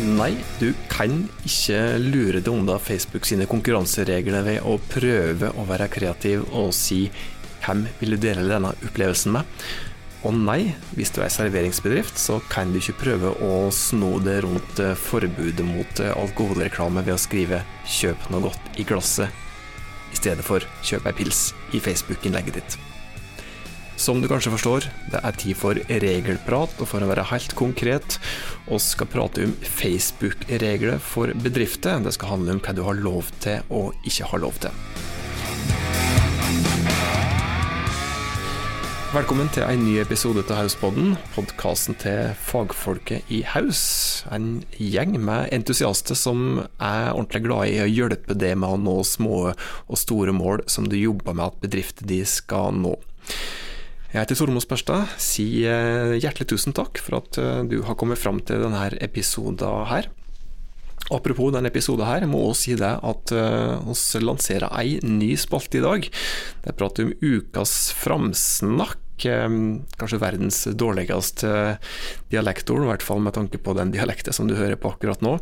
Nei, du kan ikke lure deg unna Facebook sine konkurranseregler ved å prøve å være kreativ og si hvem vil du dele denne opplevelsen med? Og nei, hvis du er serveringsbedrift, så kan du ikke prøve å sno det rundt eh, forbudet mot eh, alkoholreklame ved å skrive 'kjøp noe godt i glasset' i stedet for 'kjøp ei pils' i Facebook-innlegget ditt. Som du kanskje forstår, det er tid for regelprat, og for å være helt konkret, oss skal prate om Facebook-regler for bedrifter. Det skal handle om hva du har lov til og ikke har lov til. Velkommen til en ny episode av Hauspodden, podkasten til fagfolket i Haus. En gjeng med entusiaster som er ordentlig glad i å hjelpe deg med å nå små og store mål som du jobber med at bedriften din skal nå. Jeg heter Tormod Spørstad. Si eh, hjertelig tusen takk for at eh, du har kommet fram til denne episoden her. Apropos denne episoden her, må også si det at vi uh, lanserer ei ny spalte i dag. Det prater om ukas framsnakk. Kanskje verdens dårligste dialektord, i hvert fall med tanke på den dialekten som du hører på akkurat nå.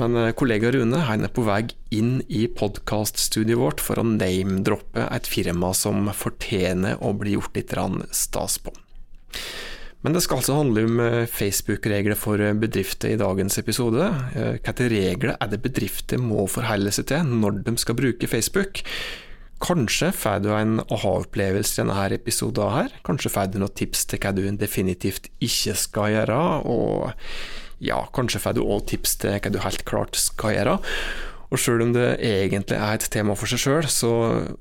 Men kollega Rune han er på vei inn i podkaststudioet vårt for å name-droppe et firma som fortjener å bli gjort litt stas på. Men det skal altså handle om Facebook-regler for bedrifter i dagens episode. Hvilke regler er det bedrifter må forholde seg til når de skal bruke Facebook? Kanskje får du en aha-opplevelse i denne episoden her. Kanskje får du noen tips til hva du definitivt ikke skal gjøre, og ja, kanskje får du òg tips til hva du helt klart skal gjøre. Og sjøl om det egentlig er et tema for seg sjøl, så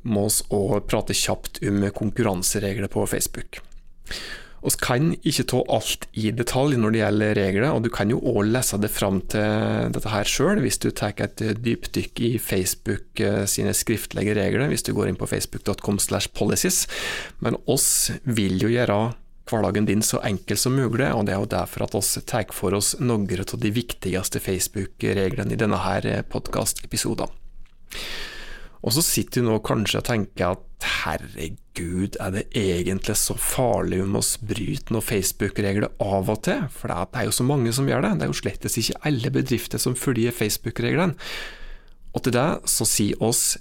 må vi òg prate kjapt om konkurranseregler på Facebook. Vi kan ikke ta alt i detalj når det gjelder regler, og du kan jo òg lese det fram til dette her sjøl hvis du tar et dypdykk i Facebook sine skriftlige regler, hvis du går inn på facebook.com slash policies. Men oss vil jo gjøre hverdagen din så enkel som mulig, og det er jo derfor at oss tar for oss noen av de viktigste Facebook-reglene i denne her podkastepisoden. Og så sitter du nå kanskje og tenker at herregud, er det egentlig så farlig om oss bryter noen Facebook-regler av og til? For det er jo så mange som gjør det. Det er jo slettes ikke alle bedrifter som følger Facebook-reglene. Og til det så sier oss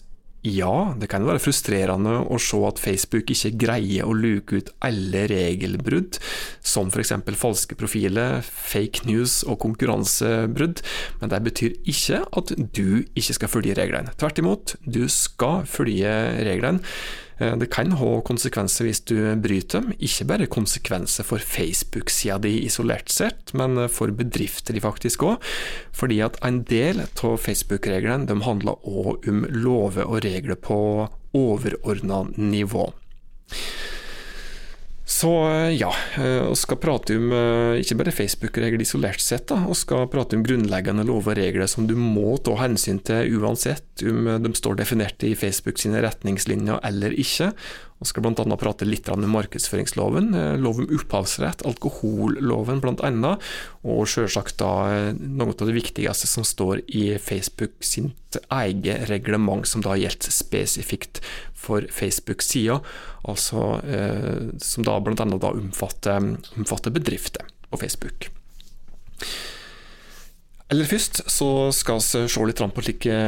ja, det kan være frustrerende å se at Facebook ikke greier å luke ut alle regelbrudd, som f.eks. falske profiler, fake news og konkurransebrudd, men det betyr ikke at du ikke skal følge reglene. Tvert imot, du skal følge reglene. Det kan ha konsekvenser hvis du bryter dem, ikke bare konsekvenser for Facebook-sida di isolert sett, men for bedrifter de faktisk òg, fordi at en del av Facebook-reglene handler òg om lover og regler på overordna nivå. Så ja, vi skal prate om ikke bare Facebook-regler isolert sett, da. vi skal prate om grunnleggende lover og regler som du må ta hensyn til uansett om de står definert i Facebook sine retningslinjer eller ikke. Vi skal bl.a. prate litt om markedsføringsloven, lov om opphavsrett, alkoholloven bl.a., og selvsagt da noe av det viktigste som står i Facebook sitt eget reglement, som da gjelder spesifikt for Facebook-sida, altså eh, som da bl.a. omfatter, omfatter bedrifter på Facebook. Eller først så skal vi se litt på like,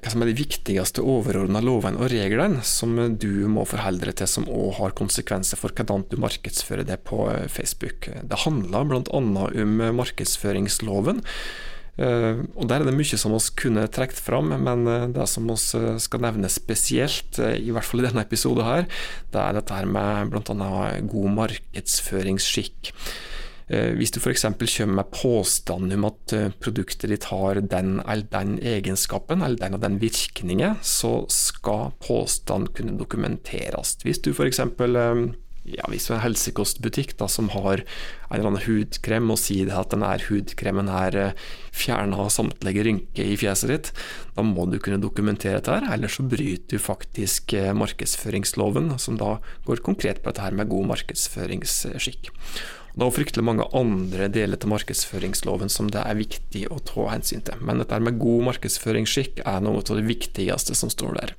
hva som er de viktigste overordna lovene og reglene som du må forholde deg til, som òg har konsekvenser for hvordan du markedsfører det på Facebook. Det handler bl.a. om markedsføringsloven. Og Der er det mye som vi kunne trukket fram, men det som vi skal nevne spesielt, i hvert fall i denne episoden, her, det er dette her med bl.a. god markedsføringsskikk. Hvis du f.eks. kommer med påstand om at produktet ditt har den eller den egenskapen, eller den og den virkningen, så skal påstand kunne dokumenteres. Hvis du f.eks. Ja, hvis du er en helsekostbutikk da, som har en eller annen hudkrem og sier at denne hudkremen her fjerner samtlige rynker i fjeset ditt, da må du kunne dokumentere dette, her, ellers så bryter du faktisk markedsføringsloven, som da går konkret på dette her med god markedsføringsskikk. Det er fryktelig mange andre deler til markedsføringsloven som det er viktig å ta hensyn til, men dette med god markedsføringsskikk er noe av det viktigste som står der.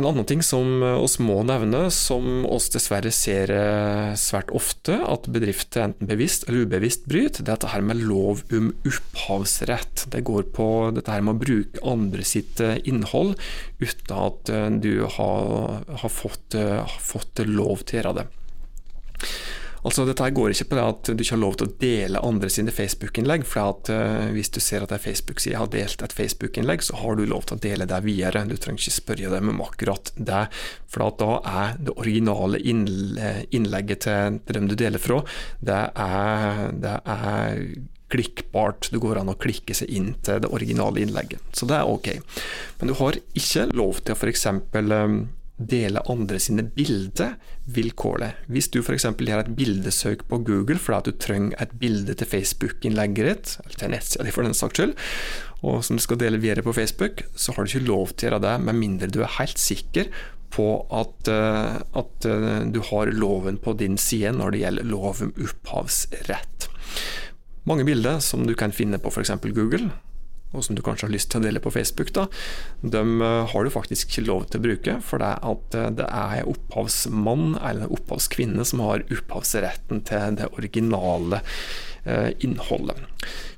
En annen ting som oss må nevne, som oss dessverre ser eh, svært ofte at bedrifter enten bevisst eller ubevisst bryter, det er dette her med lov om opphavsrett. Det går på dette her med å bruke andre sitt eh, innhold uten at eh, du har, har fått, fått lov til å gjøre det. Altså, dette går ikke på det at du ikke har lov til å dele andre sine Facebook-innlegg. for at uh, Hvis du ser at ei Facebook-side har delt et Facebook-innlegg, så har du lov til å dele det videre. Du trenger ikke spørre dem om akkurat det. For da er det originale innlegget til, til dem du deler fra, det er, det er klikkbart. Det går an å klikke seg inn til det originale innlegget. Så det er ok. Men du har ikke lov til å f.eks. Dele andre sine bilder vilkårlig. Hvis du f.eks. gjør et bildesøk på Google fordi at du trenger et bilde til Facebook-innlegget ditt, eller til nettsida for den saks skyld, og som du skal dele videre på Facebook, så har du ikke lov til å gjøre det med mindre du er helt sikker på at, uh, at uh, du har loven på din side når det gjelder lov om opphavsrett. Mange bilder som du kan finne på f.eks. Google, og som du kanskje har lyst til å dele på Facebook, da, de eh, har du faktisk lov til å bruke, for det er at eh, det er opphavsmann eller opphavskvinne som har opphavsretten til det originale eh, innholdet.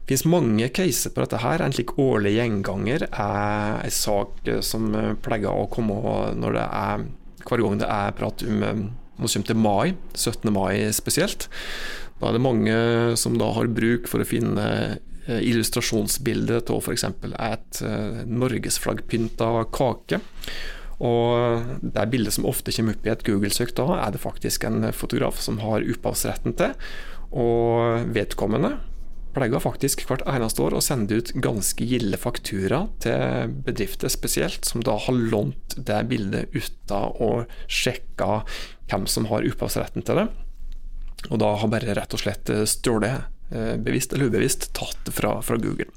Det finnes mange caser på dette. her. En slik årlig gjenganger er en sak som pleier å komme når det er, hver gang det er prat om nå kommer til mai, 17. mai spesielt. Da er det mange som da har bruk for å finne Eh, illustrasjonsbilde av f.eks. et norgesflaggpynta kake. Og det bildet som ofte kommer opp i et Google-søk da, er det faktisk en fotograf som har opphavsretten til. Og vedkommende pleier faktisk hvert eneste år å sende ut ganske gilde faktura til bedrifter spesielt, som da har lånt det bildet uten å sjekke hvem som har opphavsretten til det. Og da har bare rett og slett stjålet Eh, bevisst eller ubevisst, tatt fra, fra Google.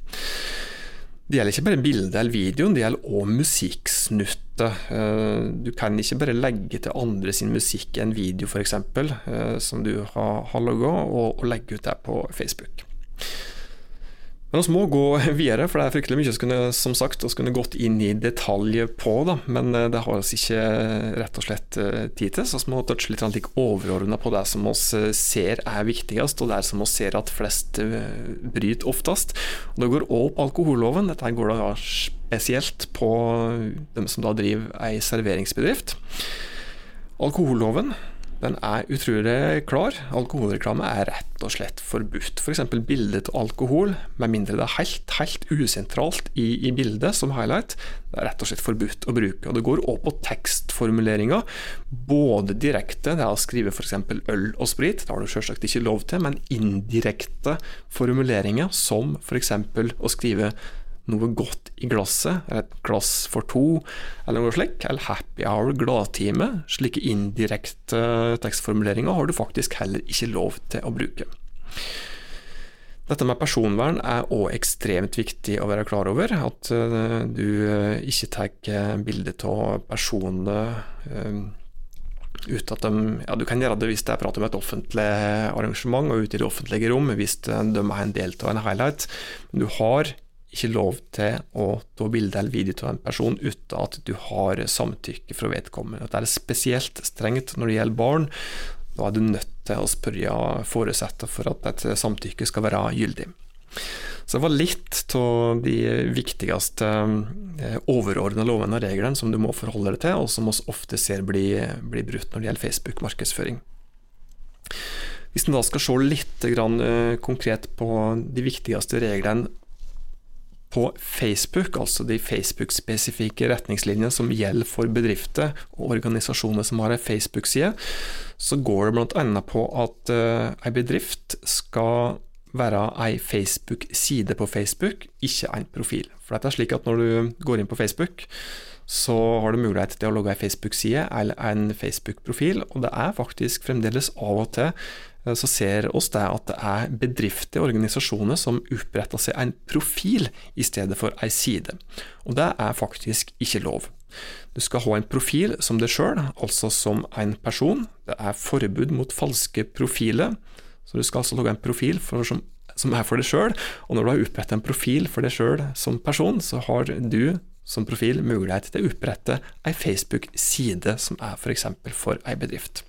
Det gjelder ikke bare bildet eller videoen, det gjelder òg musikksnutter. Eh, du kan ikke bare legge til andre sin musikk i en video f.eks., eh, som du har, har og legge ut det på Facebook. Men vi må gå videre, for det er fryktelig mye vi som sagt, vi kunne gått inn i detalj på. Da, men eh, det har vi ikke rett og slett eh, tid til, så vi må touche litt like, overordna på det som vi eh, ser er viktigst, og det som vi ser at flest bryter oftest. Og det går òg på alkoholloven. Dette går da spesielt på dem som da driver ei serveringsbedrift. Alkoholloven den er utrolig klar. Alkoholreklame er rett og slett forbudt. F.eks. For bildet av alkohol, med mindre det er helt, helt usentralt i, i, bildet som highlight, det er rett og slett forbudt å bruke. Og Det går òg på tekstformuleringer, både direkte, det er å skrive f.eks. øl og sprit, det har du selvsagt ikke lov til, men indirekte formuleringer, som f.eks. å skrive noe godt i glasset, et glass for to, eller noe slikt, eller happy hour, gladtime. Slike indirekte tekstformuleringer har du faktisk heller ikke lov til å bruke. Dette med personvern er òg ekstremt viktig å være klar over. At eh, du eh, ikke tar bilde av personer ut uten at de Ja, du kan gjøre det hvis det er prat om et offentlig arrangement og ute i det offentlige rom, hvis de er en del av en highlight. Men du har ikke lov til å ta bilde eller video av en person uten at du har samtykke fra vedkommende. Det er spesielt strengt når det gjelder barn. Da er du nødt til å spørre foresatte for at et samtykke skal være gyldig. Så det var litt av de viktigste eh, overordna lovene og reglene som du må forholde deg til, og som vi ofte ser blir bli brutt når det gjelder Facebook-markedsføring. Hvis en da skal se litt eh, konkret på de viktigste reglene på Facebook, altså de Facebook-spesifikke retningslinjene som gjelder for bedrifter og organisasjoner som har en Facebook-side, så går det bl.a. på at uh, ei bedrift skal være ei Facebook-side på Facebook, ikke en profil. For dette er slik at når du går inn på Facebook, så har du mulighet til å logge ei Facebook-side eller en Facebook-profil, og det er faktisk fremdeles av og til Eh, så ser oss det at det er bedrifter og organisasjoner som oppretter seg en profil i stedet for ei side. Og det er faktisk ikke lov. Du skal ha en profil som deg sjøl, altså som en person. Det er forbud mot falske profiler. Så du skal altså lage en profil som, som, er for deg sjøl, og når du har opprettet en profil for deg sjøl som person, så har du som profil mulighet til å opprette ei Facebook-side som er f.eks. for, for ei bedrift.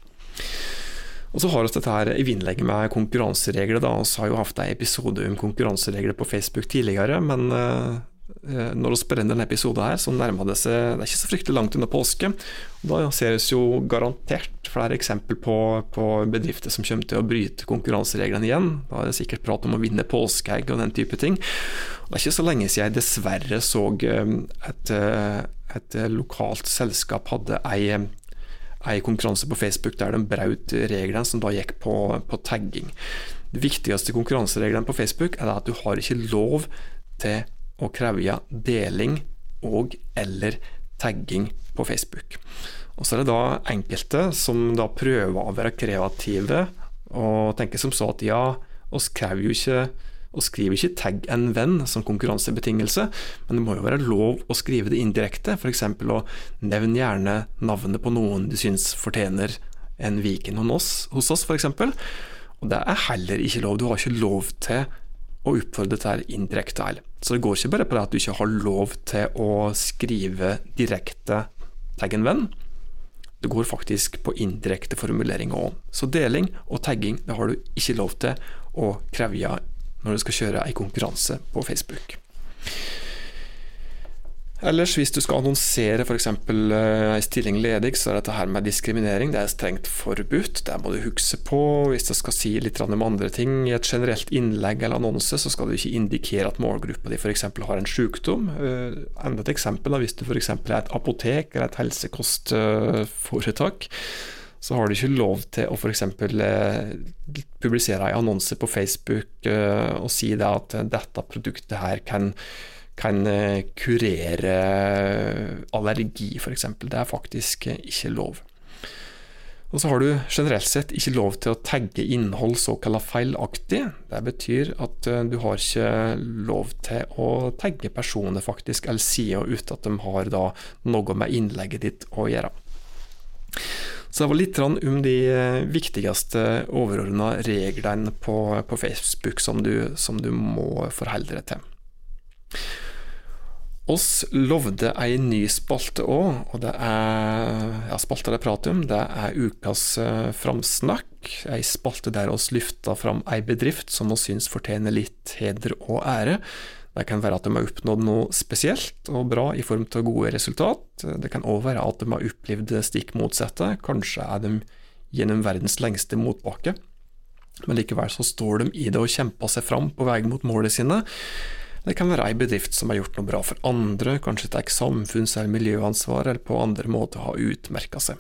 Og så har vi dette her i vinnlegget med konkurranseregler. da, Vi har jo hatt en episode om konkurranseregler på Facebook tidligere, men uh, når vi brenner denne episoden, her, så nærmer det seg Det er ikke så fryktelig langt unna påske. og Da ser vi jo garantert flere eksempel på, på, bedrifter som kommer til å bryte konkurransereglene igjen. Da er det sikkert prat om å vinne påskeegg og den type ting. Og det er ikke så lenge siden jeg dessverre så eh, et, et lokalt selskap hadde ei ei konkurranse på Facebook der de brøt reglene som da gikk på, på tagging. De viktigste konkurransereglene på Facebook er at du har ikke lov til å kreve deling og eller tagging på Facebook. Og Så er det da enkelte som da prøver å være kreative og tenker som så at ja, oss krever jo ikke og skriver ikke 'tagg en venn' som konkurransebetingelse, men det må jo være lov å skrive det indirekte, f.eks. å nevne gjerne navnet på noen du syns fortjener en Viken hos oss, f.eks. Og det er heller ikke lov. Du har ikke lov til å oppfordre dette indirekte heller. Så det går ikke bare på det at du ikke har lov til å skrive direkte 'tagg en venn'. Det går faktisk på indirekte formuleringer òg. Så deling og tagging det har du ikke lov til å kreve når du skal kjøre ei konkurranse på Facebook. Ellers, hvis du skal annonsere f.eks. Eh, ei stilling ledig, så er dette her med diskriminering det er strengt forbudt. Det må du huske på. Hvis du skal si litt om andre ting i et generelt innlegg eller annonse, så skal du ikke indikere at målgruppa di f.eks. har en sykdom. Eh, enda et eksempel, hvis du f.eks. er et apotek eller et helsekostforetak så har du ikke lov til å f.eks. Eh, publisere en annonse på Facebook eh, og si at dette produktet her kan, kan eh, kurere allergi, f.eks. Det er faktisk ikke lov. Og så har du generelt sett ikke lov til å tagge innhold såkalt feilaktig. Det betyr at du har ikke lov til å tagge personer faktisk, eller sider uten at de har noe med innlegget ditt å gjøre. Så det var litt om de eh, viktigste overordna reglene på, på, Facebook som du, som du må forholde deg til. Oss lovde ei ny spalte òg, og det er ja, spalta det prater om, det er ukas uh, framsnakk. Ei spalte der oss lyfta fram ei bedrift som vi syns fortjener litt heder og ære. Det kan være at de har oppnådd noe spesielt og bra i form av gode resultat. Det kan òg være at de har opplevd det stikk motsatte. Kanskje er de gjennom verdens lengste motbakke, men likevel så står de i det og kjemper seg fram på vei mot målene sine. Det kan være ei bedrift som har gjort noe bra for andre, kanskje tar samfunns- eller miljøansvar, eller på andre måter har utmerka seg.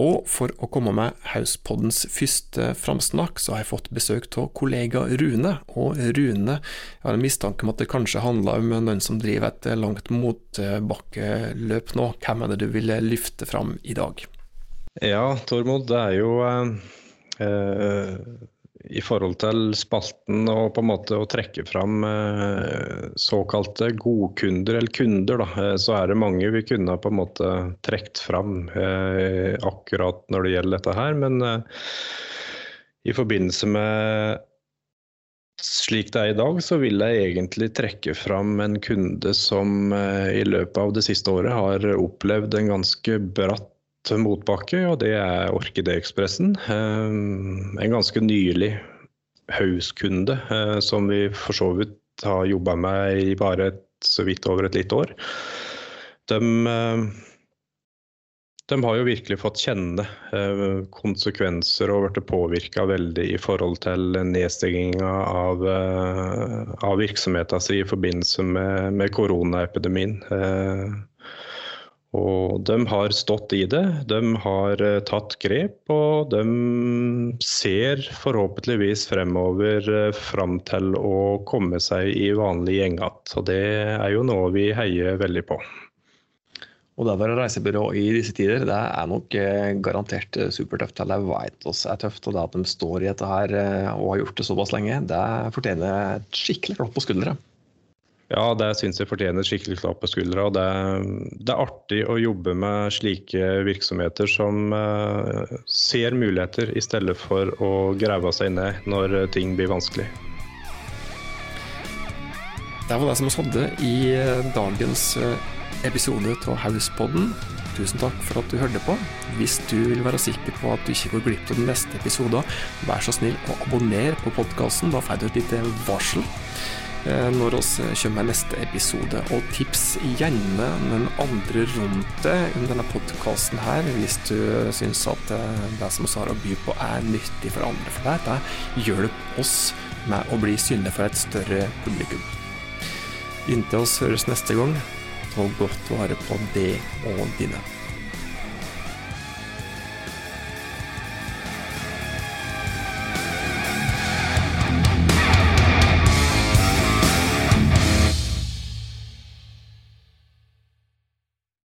Og for å komme med Hauspoddens første framsnakk, så har jeg fått besøk av kollega Rune. Og Rune, jeg har en mistanke om at det kanskje handler om noen som driver et langt motbakkeløp nå. Hvem er det du vil løfte fram i dag? Ja, Tormod, det er jo eh, i forhold til spalten og på en måte å trekke fram eh, såkalte godkunder, eller kunder, da, eh, så er det mange vi kunne på en måte trukket fram eh, akkurat når det gjelder dette her. Men i forbindelse med slik det er i dag, så vil jeg egentlig trekke fram en kunde som i løpet av det siste året har opplevd en ganske bratt motbakke, og det er Orkideekspressen. Eh, en ganske nylig Haus-kunde eh, som vi for så vidt har jobba med i bare et, så vidt over et litt år. De, eh, de har jo virkelig fått kjenne konsekvenser og blitt påvirka veldig i forhold til nedstenginga av, av virksomheten sin i forbindelse med, med koronaepidemien. Og de har stått i det, de har eh, tatt grep, og de ser forhåpentligvis fremover eh, fram til å komme seg i vanlig gjeng igjen. Og det er jo noe vi heier veldig på. Og det å være reisebyrå i disse tider, det er nok eh, garantert supertøft. Eller jeg vet også er tøft. Og det at de står i dette her og har gjort det såpass lenge, det fortjener et skikkelig klapp på skuldra. Ja, det syns jeg fortjener skikkelig klapp på skuldra. Det, det, er artig å jobbe med slike virksomheter som eh, ser muligheter, i stedet for å grave seg ned når ting blir vanskelig. Det var det som hadde i dagens episode av Hauspodden. Tusen takk for at du hørte på. Hvis du vil være sikker på at du ikke går glipp av den neste episoden, vær så snill å abonnere på podkasten. Da får du et lite varsel eh, når vi kommer med neste episode. Og tips gjerne den andre rundt deg om denne podkasten her, hvis du syns at eh, det som vi har å by på er nyttig for andre. For deg. det hjelper oss med å bli synlige for et større publikum. Inntil oss høres neste gang, ta godt vare på det og dine.